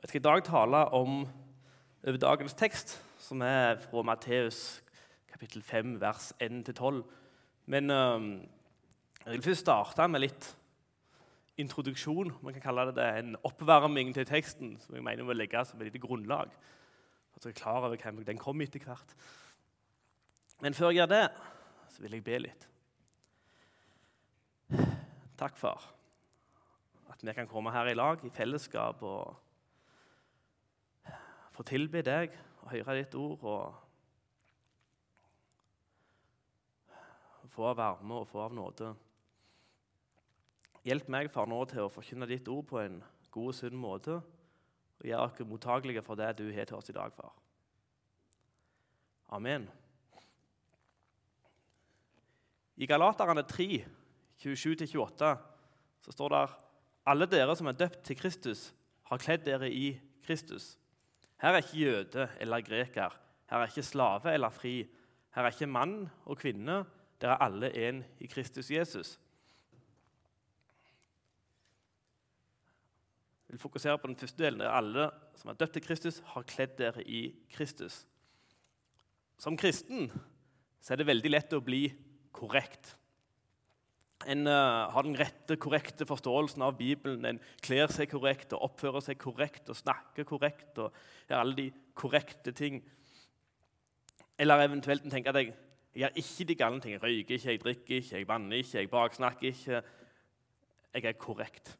Jeg skal i dag tale om over dagens tekst, som er fra Matteus kapittel 5, vers 1-12. Men øh, jeg vil først starte med litt introduksjon. Man kan kalle det, det en oppvarming til teksten, som jeg mener må legge som et lite grunnlag. At jeg er klar over hvem den kommer etter hvert. Men før jeg gjør det, så vil jeg be litt. Takk, far, at vi kan komme her i lag i fellesskap og få tilbe deg og høre ditt ord og få av varme og få av nåde. Hjelp meg, far, nå til å forkynne ditt ord på en god og sunn måte og gjør oss mottagelige for det du har til oss i dag, far. Amen. I Galaterne 3, 27-28, så står det alle dere som er døpt til Kristus, har kledd dere i Kristus. Her er ikke jøde eller greker, her er ikke slave eller fri, her er ikke mann og kvinne, dere er alle én i Kristus Jesus. Jeg vil fokusere på den første delen. Alle som er døpt til Kristus, har kledd dere i Kristus. Som kristen så er det veldig lett å bli korrekt. En uh, har den rette, korrekte forståelsen av Bibelen. En kler seg korrekt og oppfører seg korrekt og snakker korrekt. og gjør alle de korrekte ting. Eller eventuelt en tenker at jeg, gjør ikke de galne ting. Jeg røyker ikke, jeg drikker ikke, jeg banner ikke, jeg baksnakker ikke. Jeg er korrekt.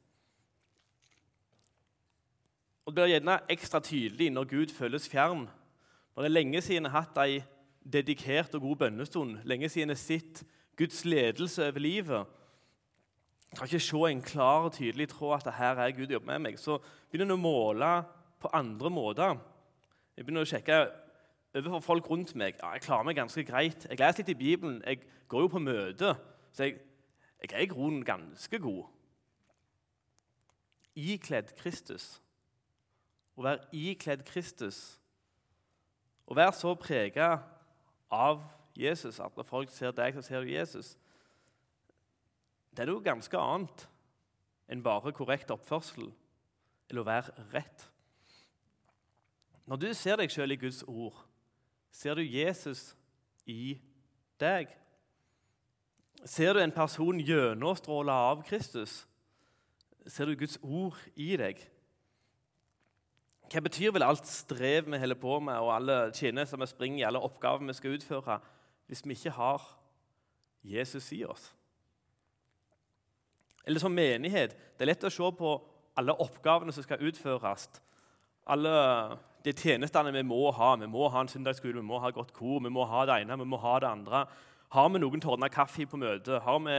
Og Det blir gjerne ekstra tydelig når Gud føles fjern. Når det er lenge siden jeg har hatt ei dedikert og god bønnestund, lenge siden jeg sett Guds ledelse over livet Jeg kan ikke se en klar og tydelig tråd at her er Gud jobber med meg. Så begynner jeg å måle på andre måter. Jeg begynner å sjekke overfor folk rundt meg. Ja, jeg klarer meg ganske greit. Jeg leser litt i Bibelen. Jeg går jo på møte, så jeg, jeg er i grunnen ganske god. Ikledd Kristus. Å være ikledd Kristus. Å være så prega av Jesus at når folk ser deg, så ser du Jesus. Det er noe ganske annet enn bare korrekt oppførsel eller å være rett. Når du ser deg sjøl i Guds ord, ser du Jesus i deg. Ser du en person gjennomstråle av Kristus, ser du Guds ord i deg. Hva betyr vel alt strev vi holder på med, og alle tjenester vi springer i, alle oppgaver vi skal utføre, hvis vi ikke har Jesus i oss? Eller som menighet Det er lett å se på alle oppgavene som skal utføres. Alle de tjenestene vi må ha. Vi må ha en søndagsskole, vi må ha godt kor, vi må ha det ene, vi må ha det andre. Har vi noen til å ordne kaffe på møtet? Har vi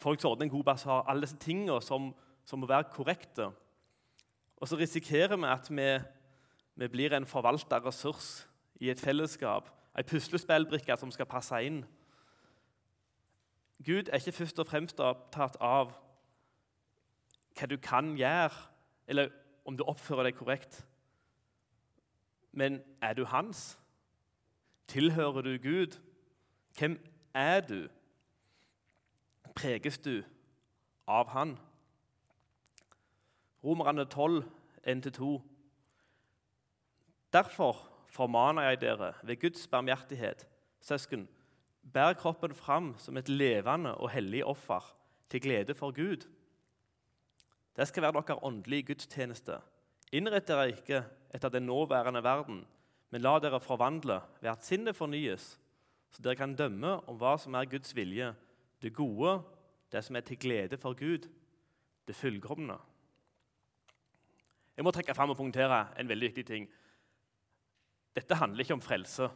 folk til å ordne en god basar? Alle disse tingene som, som må være korrekte. Og så risikerer vi at vi, vi blir en forvalta ressurs i et fellesskap. Ei puslespillbrikke som skal passe inn. Gud er ikke først og fremst opptatt av hva du kan gjøre, eller om du oppfører deg korrekt. Men er du hans? Tilhører du Gud? Hvem er du? Preges du av Han? Romerne 12, 1-2. Derfor formaner jeg dere ved Guds barmhjertighet, søsken, bær kroppen fram som et levende og hellig offer til glede for Gud. Det skal være deres åndelige gudstjeneste. Innrett dere ikke etter den nåværende verden, men la dere forvandle ved at sinnet fornyes, så dere kan dømme om hva som er Guds vilje, det gode, det som er til glede for Gud, det fullkomne. Jeg må trekke fram og punktere en veldig viktig ting. Dette handler ikke om frelse.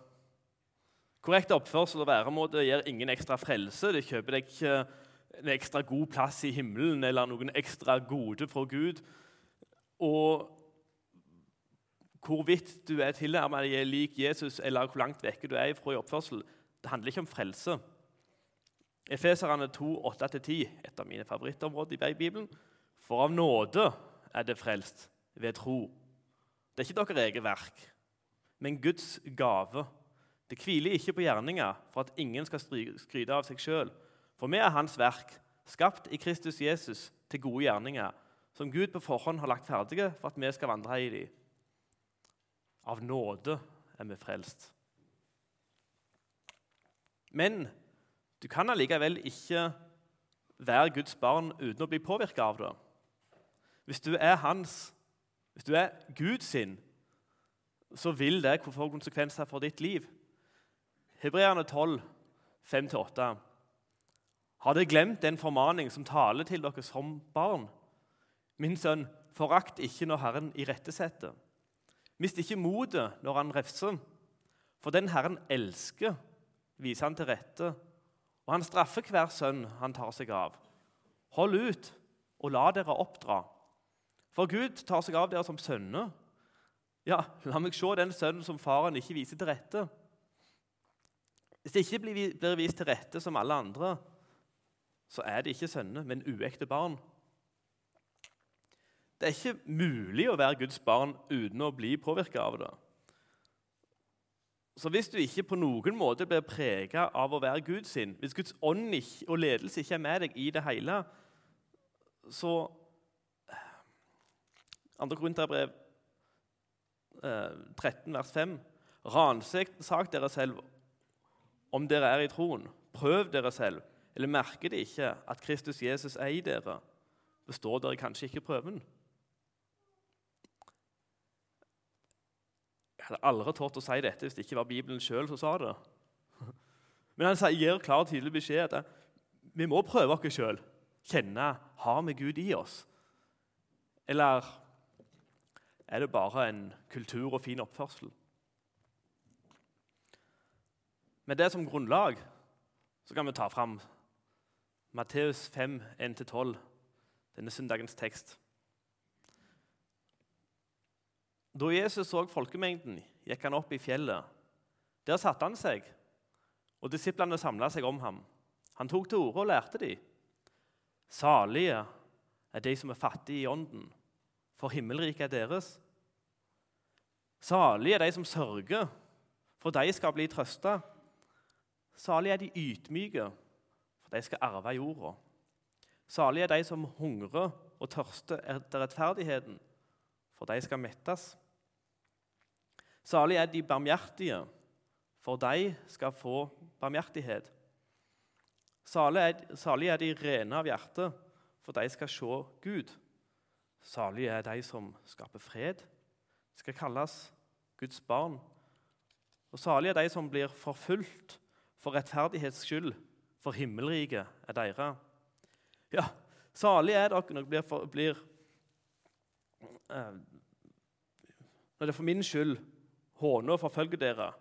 Korrekt oppførsel og væremåte gir ingen ekstra frelse. Det kjøper deg ikke en ekstra god plass i himmelen eller noen ekstra gode fra Gud. Og hvorvidt du er tilnærmet lik Jesus, eller hvor langt vekke du er fra i oppførsel, det handler ikke om frelse. Efeserne 2, 8-10, et av mine favorittområder i Bibelen. For av nåde er det frelst ved tro. Det er ikke deres eget verk, men Guds gave. Det hviler ikke på gjerninger for at ingen skal skryte av seg sjøl. For vi er Hans verk, skapt i Kristus Jesus til gode gjerninger, som Gud på forhånd har lagt ferdige for at vi skal vandre i dem. Av nåde er vi frelst. Men du kan allikevel ikke være Guds barn uten å bli påvirka av det. Hvis du er hans, hvis du er Guds sin, så vil det få konsekvenser for ditt liv. Hebreerne 12, 5-8. Har dere glemt den formaning som taler til dere som barn? Min sønn, forakt ikke når Herren irettesetter. Mist ikke motet når han refser. For den Herren elsker, viser han til rette, og han straffer hver sønn han tar seg av. Hold ut og la dere oppdra. For Gud tar seg av dere som sønner. Ja, la meg se den sønnen som faren ikke viser til rette. Hvis det ikke blir vist til rette som alle andre, så er det ikke sønner, men uekte barn. Det er ikke mulig å være Guds barn uten å bli påvirka av det. Så hvis du ikke på noen måte blir prega av å være Gud sin, hvis Guds ånd og ledelse ikke er med deg i det hele, så 2. Korinterbrev 13, vers 5.: Ransak dere selv om dere er i troen. Prøv dere selv. Eller merker de ikke at Kristus Jesus er i dere? Består dere kanskje ikke prøven? Jeg hadde aldri tort å si dette hvis det ikke var Bibelen sjøl som sa det. Men han gir klar og tydelig beskjed at vi må prøve oss sjøl. Kjenne har vi Gud i oss. Eller er det bare en kultur og fin oppførsel? Med det som grunnlag så kan vi ta fram Matteus 5, 1-12, denne søndagens tekst. Da Jesus så folkemengden, gikk han opp i fjellet. Der satte han seg, og disiplene samla seg om ham. Han tok til orde og lærte dem. Salige er de som er fattige i ånden, for himmelriket er deres. Salige er de som sørger, for de skal bli trøsta. Salige er de ydmyke, for de skal arve jorda. Salige er de som hungrer og tørster etter rettferdigheten, for de skal mettes. Salige er de barmhjertige, for de skal få barmhjertighet. Salige er de rene av hjerte, for de skal se Gud. Salige er de som skaper fred, skal kalles Guds barn. Og salige er de som blir forfulgt for rettferdighets skyld, for himmelriket er deres. Ja, salige er dere når dere blir, blir eh, Når det for min skyld håner og forfølger dere,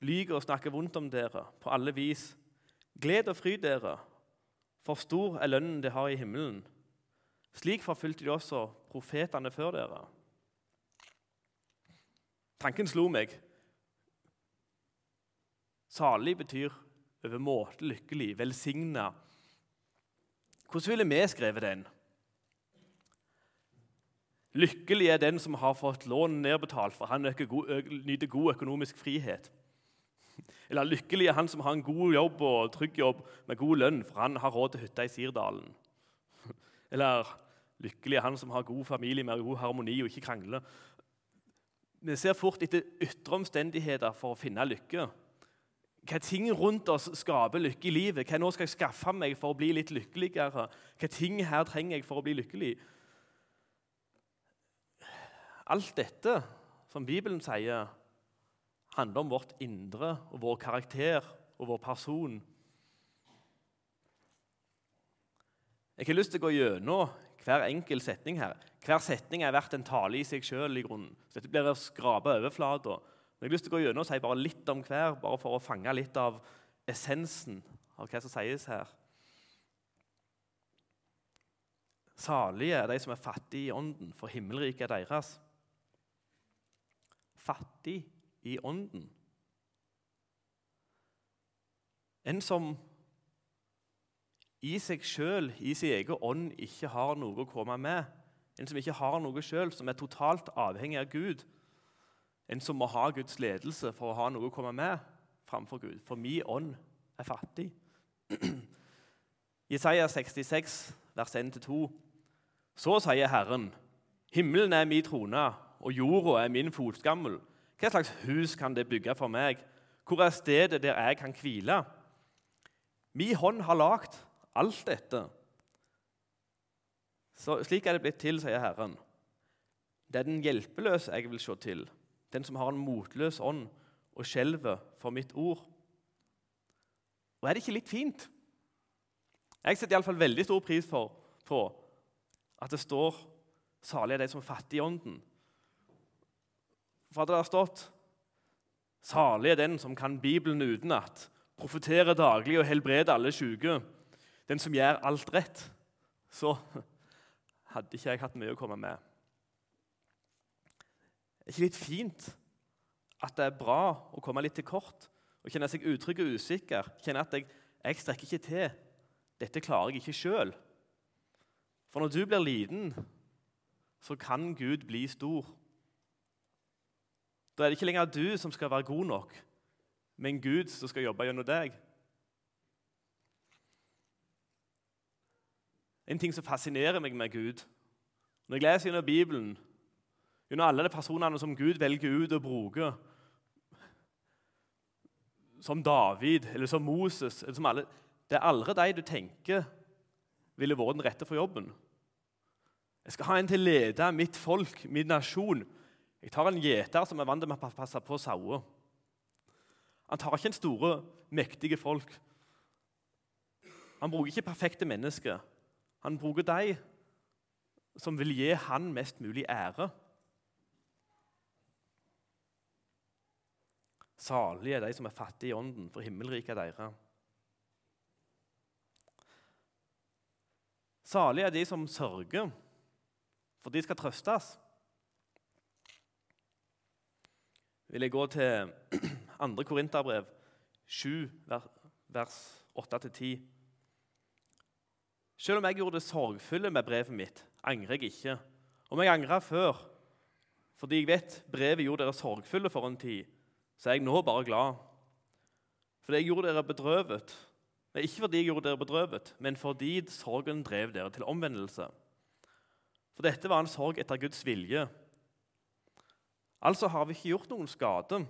lyger og snakker vondt om dere på alle vis. Gled og fryd dere, for stor er lønnen de har i himmelen. Slik forfulgte de også profetene før dere. Tanken slo meg. Salig betyr overmåte lykkelig, velsigna. Hvordan ville vi skrevet den? Lykkelig er den som har fått lånet nedbetalt, for han nyter god økonomisk frihet. Eller lykkelig er han som har en god jobb og trygg jobb med god lønn, for han har råd til hytta i Sirdalen. Eller lykkelig er han som har god familie med god harmoni og ikke krangler. Vi ser fort etter ytre omstendigheter for å finne lykke. Hva ting rundt oss skaper lykke i livet? Hva nå skal jeg skaffe meg for å bli litt lykkeligere? Hva ting her trenger jeg for å bli lykkelig? Alt dette som Bibelen sier, handler om vårt indre og vår karakter og vår person. Jeg har lyst til å gå gjennom hver enkel setning her. Hver setning er verdt en tale i seg sjøl. Dette blir å skrape overflata. Men jeg har lyst til å gå gjennom og si bare litt om hver, bare for å fange litt av essensen av hva som sies her. Salige er de som er fattige i ånden, for himmelriket er deres fattig i ånden. En som i seg sjøl, i sin egen ånd, ikke har noe å komme med. En som ikke har noe sjøl, som er totalt avhengig av Gud. En som må ha Guds ledelse for å ha noe å komme med framfor Gud. For min ånd er fattig. Jesaja 66, vers 1-2. Så sier Herren, himmelen er min trone, og jorda er min fotskammel. Hva slags hus kan det bygge for meg? Hvor er stedet der jeg kan hvile? Min hånd har lagd alt dette. Så, slik er det blitt til, sier Herren. Det er den hjelpeløse jeg vil se til, den som har en motløs ånd og skjelver for mitt ord. Og er det ikke litt fint? Jeg setter iallfall veldig stor pris for, på at det står 'salig er de som er fattige i ånden'. For at det stått 'salig er den som kan Bibelen utenat', profeterer daglig og helbreder alle syke, den som gjør alt rett, så hadde ikke jeg hatt mye å komme med. Det er ikke litt fint at det er bra å komme litt til kort og kjenne seg utrygg og usikker? Kjenne at jeg, jeg strekker ikke til. Dette klarer jeg ikke sjøl. For når du blir liten, så kan Gud bli stor. Da er det ikke lenger du som skal være god nok, men Gud som skal jobbe gjennom deg. En ting som fascinerer meg med Gud Når jeg leser gjennom Bibelen, gjennom alle de personene som Gud velger ut og bruker, som David eller som Moses eller som alle, Det er aldri de du tenker ville vært den rette for jobben. Jeg skal ha en til å lede mitt folk, min nasjon. Jeg tar en gjeter som er vant til å passe på sauer. Han tar ikke en store, mektige folk. Han bruker ikke perfekte mennesker. Han bruker de som vil gi han mest mulig ære. Salige er de som er fattige i ånden, for himmelriket er deres. Salige er de som sørger, for de skal trøstes. Vil jeg gå til 2. Korinterbrev 7, vers 8-10. Selv om jeg gjorde det sorgfulle med brevet mitt, angrer jeg ikke. Om jeg angrer før, fordi jeg vet brevet gjorde dere sorgfulle for en tid, så er jeg nå bare glad. Fordi jeg gjorde dere bedrøvet men ikke fordi jeg gjorde dere bedrøvet, men fordi sorgen drev dere til omvendelse. For dette var en sorg etter Guds vilje. Altså har vi ikke gjort noen skade.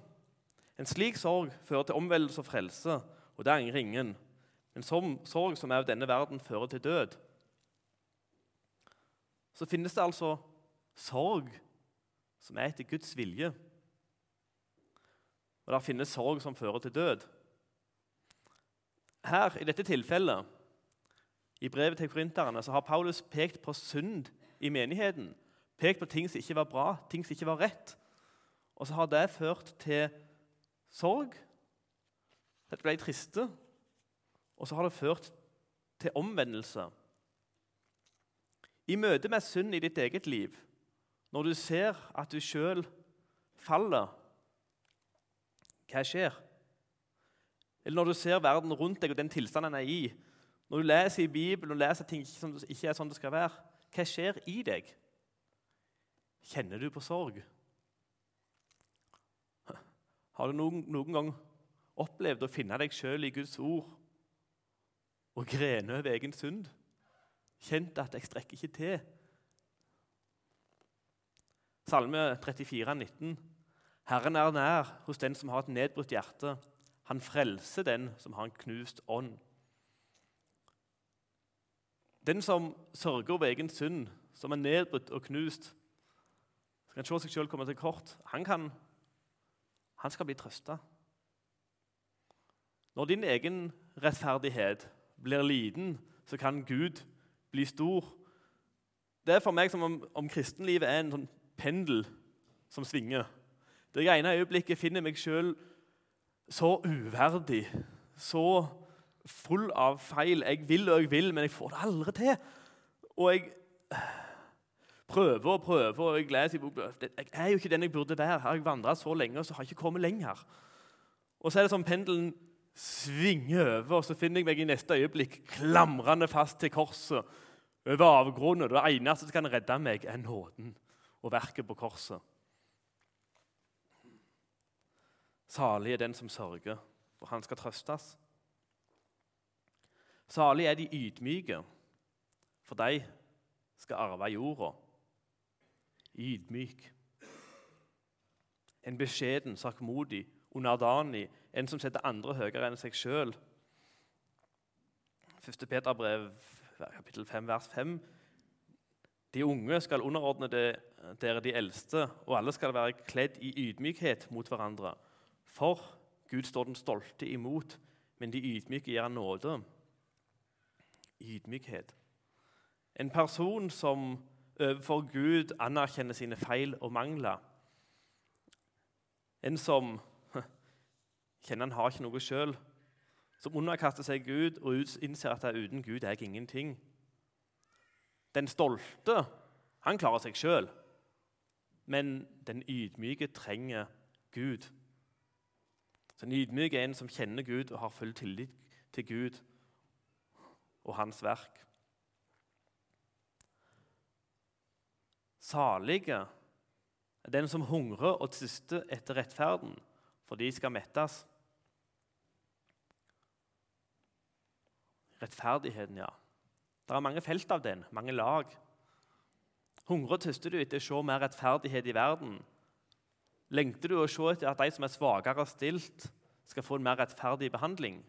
En slik sorg fører til omvendelse og frelse, og det angrer ingen. En sorg som er av denne verden, fører til død. Så finnes det altså sorg som er etter Guds vilje. Og det finnes sorg som fører til død. Her, I dette tilfellet, i brevet til korinterne, så har Paulus pekt på synd i menigheten. Pekt på ting som ikke var bra, ting som ikke var rett. Og så har det ført til sorg. Dette ble triste. Og så har det ført til omvendelse. I møte med synd i ditt eget liv, når du ser at du sjøl faller, hva skjer? Eller når du ser verden rundt deg og den tilstanden den er i, når du leser i Bibelen og leser ting som ikke er sånn det skal være, hva skjer i deg? Kjenner du på sorg? Har du noen, noen gang opplevd å finne deg sjøl i Guds ord og grene over egen synd? Kjent at 'jeg strekker ikke til'? Salme 34, 19. Herren er nær hos den som har et nedbrutt hjerte han frelser den som har en knust ånd. Den som sørger over egen synd, som er nedbrutt og knust, skal se seg sjøl komme til kort, han, kan, han skal bli trøsta. Når din egen rettferdighet blir liten, så kan Gud bli stor. Det er for meg som om, om kristenlivet er en sånn pendel som svinger. Det ene øyeblikket finner meg sjøl så uverdig, så full av feil. Jeg vil og jeg vil, men jeg får det aldri til. Og jeg prøver og prøver, og jeg leser i boka Jeg er jo ikke den jeg burde være. Har jeg vandra så lenge, og så har jeg ikke kommet lenger. Og så er det som pendelen svinger over, og så finner jeg meg i neste øyeblikk klamrende fast til korset over avgrunnen. Det eneste som kan redde meg, er nåden og verket på korset. Salig er den som sørger, for han skal trøstes. Salig er de ydmyke, for de skal arve jorda. Ydmyk. En beskjeden, sakkmodig, underdanig, en som setter andre høyere enn seg sjøl. 1. Peterbrev kapittel 5, vers 5. De unge skal underordne dere de eldste, og alle skal være kledd i ydmykhet mot hverandre. For Gud står den stolte imot, men de ydmyke gir han nåde. Ydmykhet. En person som overfor Gud anerkjenner sine feil og mangler. En som kjenner han har ikke noe sjøl, som underkaster seg Gud og innser at uten Gud er jeg ingenting. Den stolte han klarer seg sjøl, men den ydmyke trenger Gud. Så Den ydmyke er en som kjenner Gud og har full tillit til Gud og hans verk. Salige er den som hungrer og tyster etter rettferden, for de skal mettes. Rettferdigheten, ja. Det er mange felt av den, mange lag. Hungrer og tyster du etter å se mer rettferdighet i verden? Lengter du å se etter at de som er svakere stilt, skal få en mer rettferdig behandling?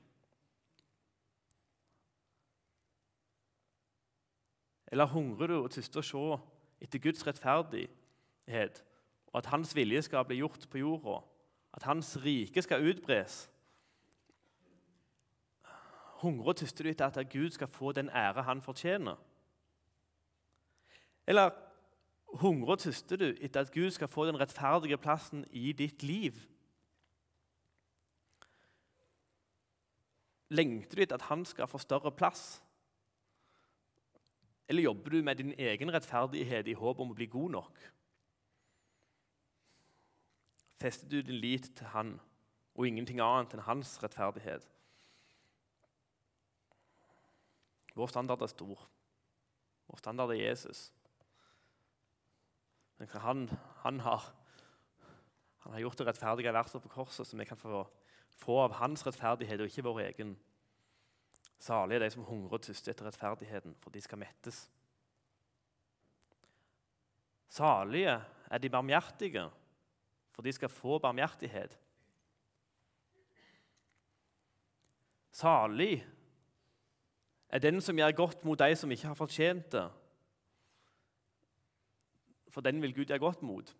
Eller hungrer du og tyster å se etter Guds rettferdighet, og at Hans vilje skal bli gjort på jorda, at Hans rike skal utbres. Hungrer og tyster du etter at Gud skal få den ære han fortjener? Eller hungrer og tyster du etter at Gud skal få den rettferdige plassen i ditt liv? Lengter du etter at han skal få større plass? Eller jobber du med din egen rettferdighet i håp om å bli god nok? Fester du din lit til han og ingenting annet enn hans rettferdighet? Vår standard er stor. Vår standard er Jesus. Men han, han, har, han har gjort det rettferdige verset på korset, så vi kan få, få av hans rettferdighet og ikke vår egen. Salige er de som hungrer og tyster etter rettferdigheten, for de skal mettes. Salige er de barmhjertige, for de skal få barmhjertighet. Salig er den som gjør godt mot de som ikke har fortjent det, for den vil Gud gjøre godt mot.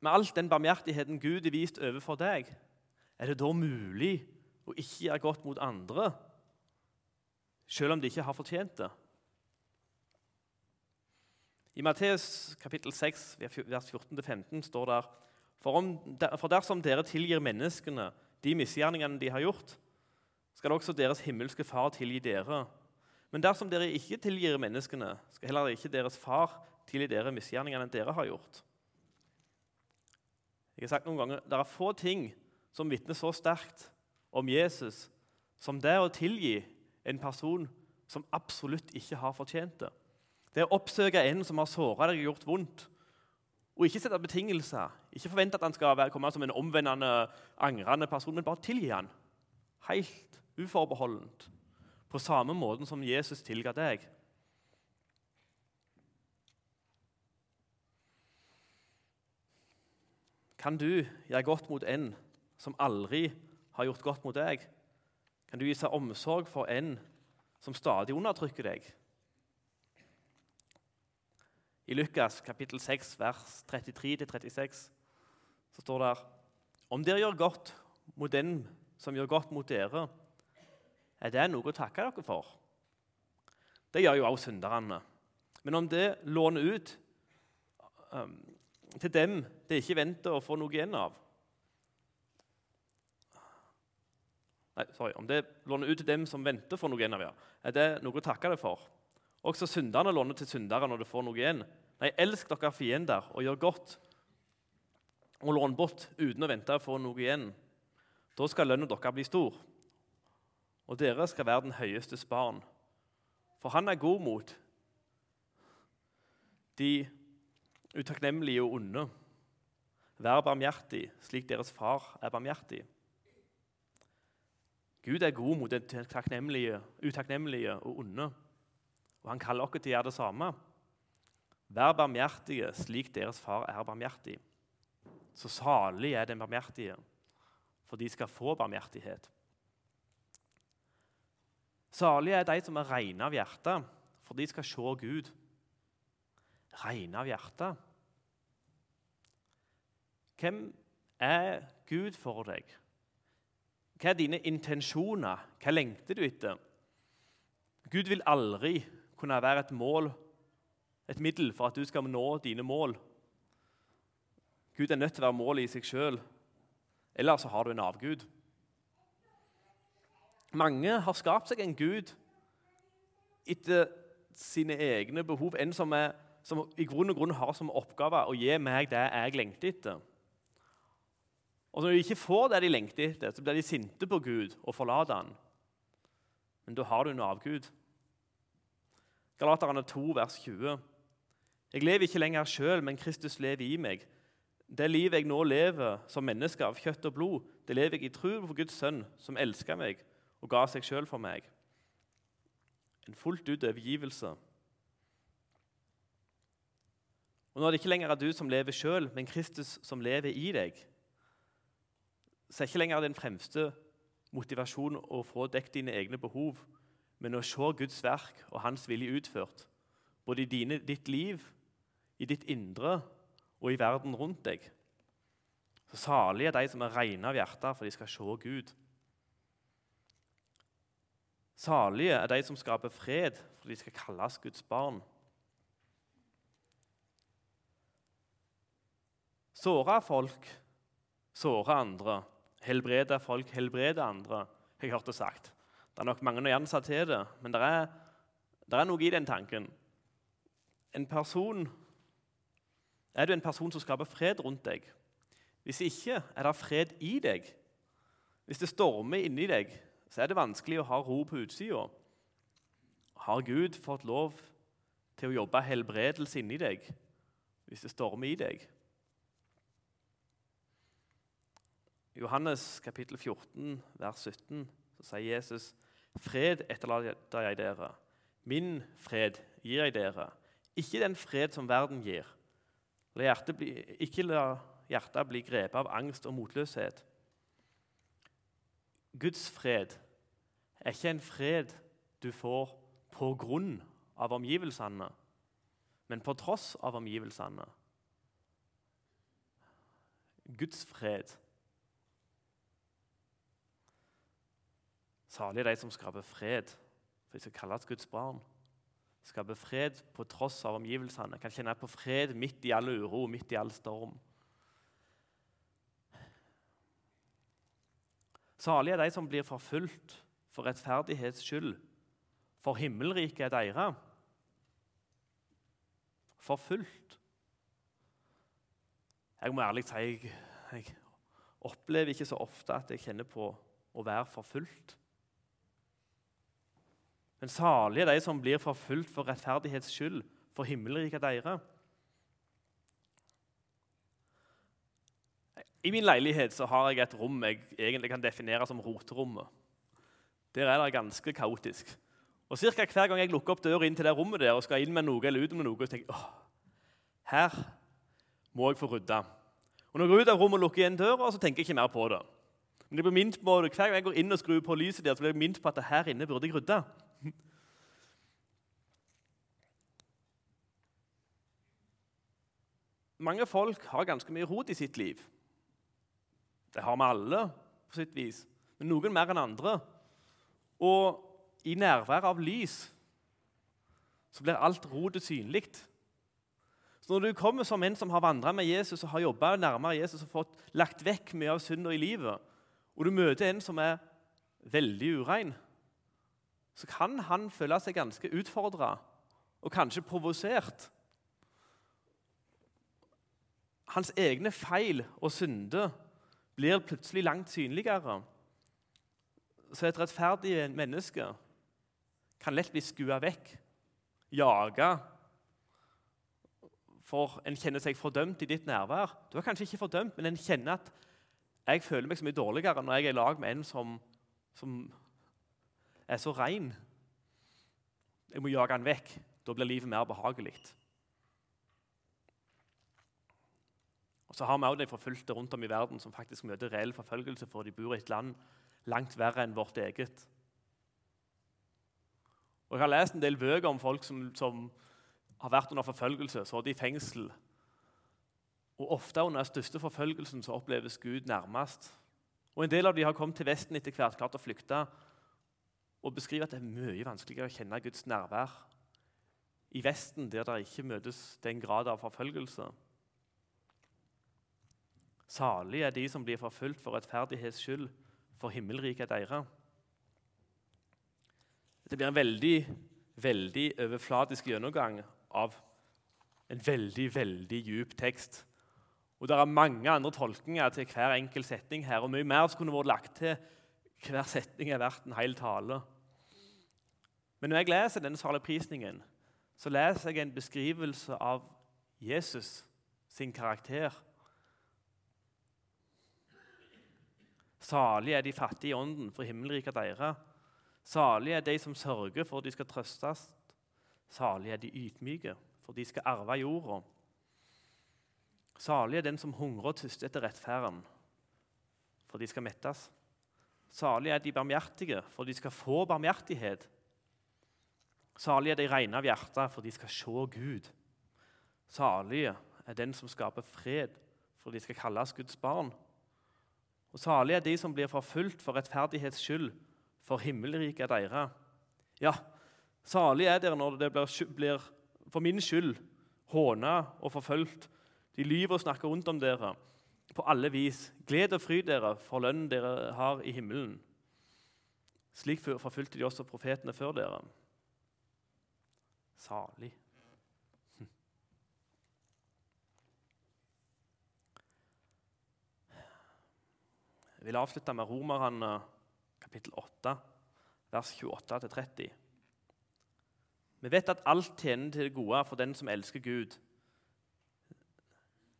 Med all den barmhjertigheten Gud har vist overfor deg, er det da mulig å ikke gjøre godt mot andre, selv om de ikke har fortjent det. I Matteus kapittel 6, vers 14-15 står det for, om, for dersom dere tilgir menneskene de misgjerningene de har gjort, skal også deres himmelske Far tilgi dere. Men dersom dere ikke tilgir menneskene, skal heller ikke deres Far tilgi dere misgjerningene dere har gjort. Jeg har sagt noen ganger, Det er få ting som vitner så sterkt om Jesus som det å tilgi en person som absolutt ikke har fortjent det. Det å oppsøke en som har såra deg og gjort vondt, og ikke sette betingelser. Ikke forvente at han skal komme som en omvendende, angrende person, men bare tilgi han. Helt uforbeholdent. På samme måten som Jesus tilga deg. Kan du gjøre godt mot en som aldri har gjort godt mot deg? Kan du vise omsorg for en som stadig undertrykker deg? I Lukas kapittel 6, vers 33-36 så står det her, om dere gjør godt mot den som gjør godt mot dere, er det noe å takke dere for. Det gjør jo også synderne. Men om det låner ut um, til dem det ikke venter å få noe igjen av Nei, sorry, Om det låner ut til dem som venter få noe igjen av, ja. er det noe å takke det for. Også synderne låner til syndere når de får noe igjen. Nei, elsk dere fiender og gjør godt, og lån bort uten å vente å få noe igjen. Da skal lønnen deres bli stor, og dere skal være den høyestes barn. For han er god mot de utakknemlige og onde. Vær barmhjertig, slik deres far er barmhjertig. Gud er god mot de utakknemlige og onde. Og han kaller oss til å gjøre det samme. Vær barmhjertige slik deres far er barmhjertig. Så salig er den barmhjertige, for de skal få barmhjertighet. Salige er de som er rene av hjerte, for de skal se Gud. Rene av hjerte. Hvem er Gud for deg? Hva er dine intensjoner? Hva lengter du etter? Gud vil aldri kunne være et mål, et middel for at du skal nå dine mål. Gud er nødt til å være målet i seg sjøl, eller så har du en avgud. Mange har skapt seg en gud etter sine egne behov, en som, er, som i grunn og grunn har som oppgave å gi meg det jeg lengter etter. Og Når de ikke får det de lengter etter, så blir de sinte på Gud og forlater han. Men da har du en avgud. Galaterne 2, vers 20. Jeg lever ikke lenger sjøl, men Kristus lever i meg. Det livet jeg nå lever som menneske av kjøtt og blod, det lever jeg i tro på Guds sønn, som elsker meg og ga seg sjøl for meg. En fullt ut overgivelse. Og Når det ikke lenger er du som lever sjøl, men Kristus som lever i deg, så er ikke lenger den fremste motivasjonen å få dekket dine egne behov, men å se Guds verk og Hans vilje utført, både i dine, ditt liv, i ditt indre og i verden rundt deg. Så Salige er de som er rene av hjerte, for de skal se Gud. Salige er de som skaper fred, for de skal kalles Guds barn. Såre folk sårer andre. Helbrede folk, helbrede andre. Jeg hørte sagt. Det er nok mange nyanser til det, men det er, det er noe i den tanken. En person, Er du en person som skaper fred rundt deg? Hvis ikke er det fred i deg. Hvis det stormer inni deg, så er det vanskelig å ha ro på utsida. Har Gud fått lov til å jobbe helbredelse inni deg hvis det stormer i deg? I Johannes kapittel 14, vers 17, så sier Jesus.: Fred etterlater jeg dere. Min fred gir jeg dere. Ikke den fred som verden gir. Ikke la hjertet bli grepet av angst og motløshet. Guds fred er ikke en fred du får på grunn av omgivelsene, men på tross av omgivelsene. Guds fred Salig er de som skaper fred, for de skal kalles Guds barn. Skaper fred på tross av omgivelsene. Kan kjenne på fred midt i all uro, midt i all storm. Salig er de som blir forfulgt for rettferdighets skyld, for himmelriket er deres. Forfulgt. Jeg må ærlig si jeg, jeg opplever ikke så ofte at jeg kjenner på å være forfulgt. Men salige er de som blir forfulgt for rettferdighets skyld, for himmelriket deres. I min leilighet så har jeg et rom jeg egentlig kan definere som roterommet. Der er det ganske kaotisk. Og Cirka hver gang jeg lukker opp døra inn til det rommet der og skal inn med noe eller ut med noe, så tenker jeg åh, her må jeg få rydda. Og Når jeg går ut av rommet og lukker igjen døra, så tenker jeg ikke mer på det. Men jeg blir minnet på det. Hver gang jeg går inn og skrur på lyset der, så blir jeg minnet på at her inne burde jeg rydde. Mange folk har ganske mye rot i sitt liv. Det har vi alle på sitt vis, men noen mer enn andre. Og i nærværet av lys så blir alt rotet synlig. Så Når du kommer som en som har vandra med Jesus og har jobba nærmere Jesus og fått lagt vekk mye av synda i livet, og du møter en som er veldig urein, så kan han føle seg ganske utfordra og kanskje provosert. Hans egne feil og synder blir plutselig langt synligere. Så et rettferdig menneske kan lett bli skua vekk, jaga, for en kjenner seg fordømt i ditt nærvær. Du er kanskje ikke fordømt, men en kjenner at jeg føler meg så mye dårligere når jeg er i lag med en som, som er så rein. Jeg må jage han vekk. Da blir livet mer behagelig. Og så har vi også de forfulgte rundt om i verden som faktisk møter reell forfølgelse for de bor i et land langt verre enn vårt eget. Og Jeg har lest en del bøker om folk som, som har vært under forfølgelse, så i fengsel. Og Ofte under den største forfølgelsen så oppleves Gud nærmest. Og En del av dem har kommet til Vesten etter hvert, klart å flykte, og beskriver at det er mye vanskeligere å kjenne Guds nærvær i Vesten, der det ikke møtes den grad av forfølgelse. Salig er de som blir forfulgt for rettferdighets skyld, for himmelriket er deres. Det blir en veldig, veldig overflatisk gjennomgang av en veldig, veldig djup tekst. Og Det er mange andre tolkninger til hver enkelt setning her, og mye mer som kunne vært lagt til. Hver setning er verdt en hel tale. Men når jeg leser denne saligprisningen, så leser jeg en beskrivelse av Jesus sin karakter. Salig er de fattige i ånden, for himmelriket er deres. Salige er de som sørger, for de skal trøstes. Salige er de ydmyke, for de skal arve jorda. Salig er den som hungrer og tyster etter rettferden, for de skal mettes. Salig er de barmhjertige, for de skal få barmhjertighet. Salig er de rene av hjerte, for de skal se Gud. Salige er den som skaper fred, for de skal kalles Guds barn. Og Salige er de som blir forfulgt for rettferdighets skyld, for himmelriket er deres. Ja, salig er dere når det blir, blir for min skyld håna og forfulgt. De lyver og snakker rundt om dere på alle vis. Gled og fryd dere for lønnen dere har i himmelen. Slik forfulgte de også profetene før dere. Salig. Jeg vil avslutte med Romerne kapittel 8, vers 28-30. Vi vet at alt tjener til det gode for den som elsker Gud.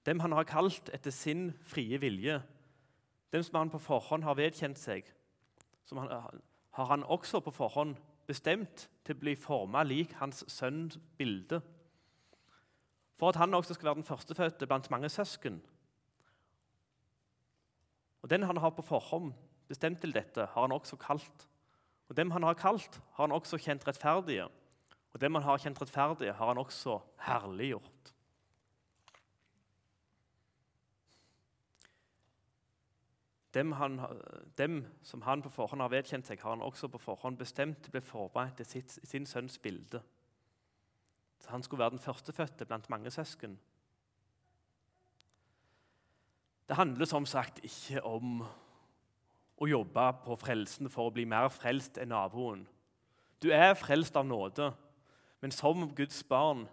Dem han har kalt etter sin frie vilje, dem som han på forhånd har vedkjent seg, som han, har han også på forhånd bestemt til å bli forma lik hans sønns bilde. For at han også skal være den førstefødte blant mange søsken. Og Den han har på forhånd bestemt til dette, har han også kalt. Og Dem han har kalt, har han også kjent rettferdige. Og dem han har kjent rettferdige, har han også herliggjort. Dem, han, dem, som han på forhånd har vedkjent seg, har han også på forhånd bestemt til å bli forberedt til sitt, sin sønns bilde. Så han skulle være den førstefødte blant mange søsken. Det handler som sagt ikke om å jobbe på frelsen for å bli mer frelst enn naboen. Du er frelst av nåde, men som Guds barn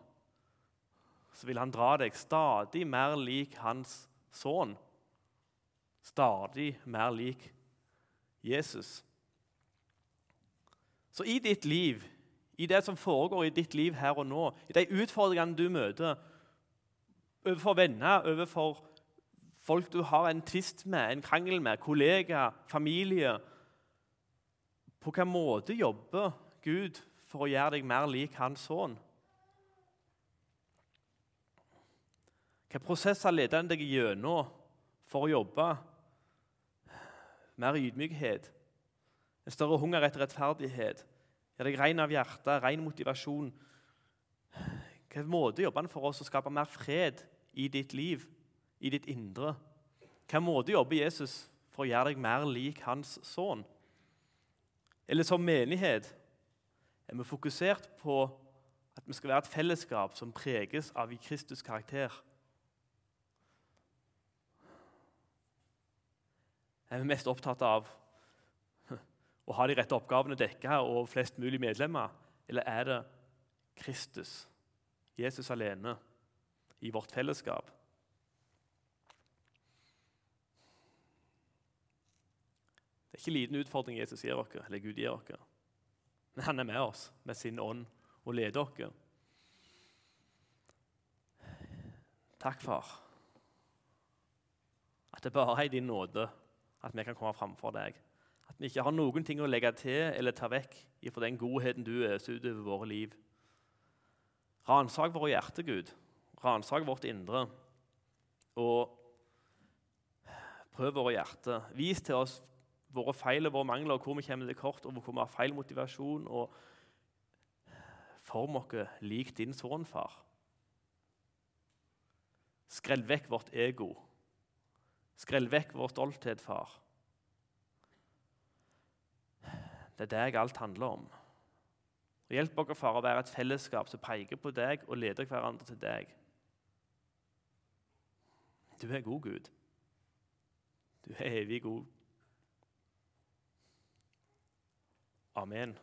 så vil han dra deg stadig mer lik hans sønn stadig mer lik Jesus. Så i ditt liv, i det som foregår i ditt liv her og nå, i de utfordringene du møter overfor venner, overfor folk du har en tvist med, en krangel med, kollegaer, familie På hvilken måte jobber Gud for å gjøre deg mer lik Hans sønn? Hvilke prosesser leder han deg gjennom for å jobbe mer ydmykhet, en større hunger etter rettferdighet. Gjør deg ren av hjerte, ren motivasjon. Hvilken måte jobber han for oss å skape mer fred i ditt liv, i ditt indre? Hvilken måte jobber Jesus for å gjøre deg mer lik hans sønn? Eller som menighet er vi fokusert på at vi skal være et fellesskap som preges av Kristus' karakter. Er vi mest opptatt av å ha de rette oppgavene dekka og flest mulig medlemmer? Eller er det Kristus, Jesus alene, i vårt fellesskap? Det er ikke liten utfordring Jesus gir dere, eller Gud gir dere. Men han er med oss med sin ånd og leder dere. Takk, far, at det bare er i din nåde at vi kan komme framfor deg. At vi ikke har noen ting å legge til eller ta vekk ifra den godheten du øser utover våre liv. Ransak våre hjerte, Gud. Ransak vårt indre. Og prøv våre hjerter. Vis til oss våre feil og våre mangler, og hvor vi kommer til kort, og hvor vi har feil motivasjon. og Form oss lik din sønn, far. Skrell vekk vårt ego. Skrell vekk vår stolthet, far. Det er deg alt handler om. Hjelp oss, far, å være et fellesskap som peker på deg og leder hverandre til deg. Du er god, Gud. Du er evig god. Amen.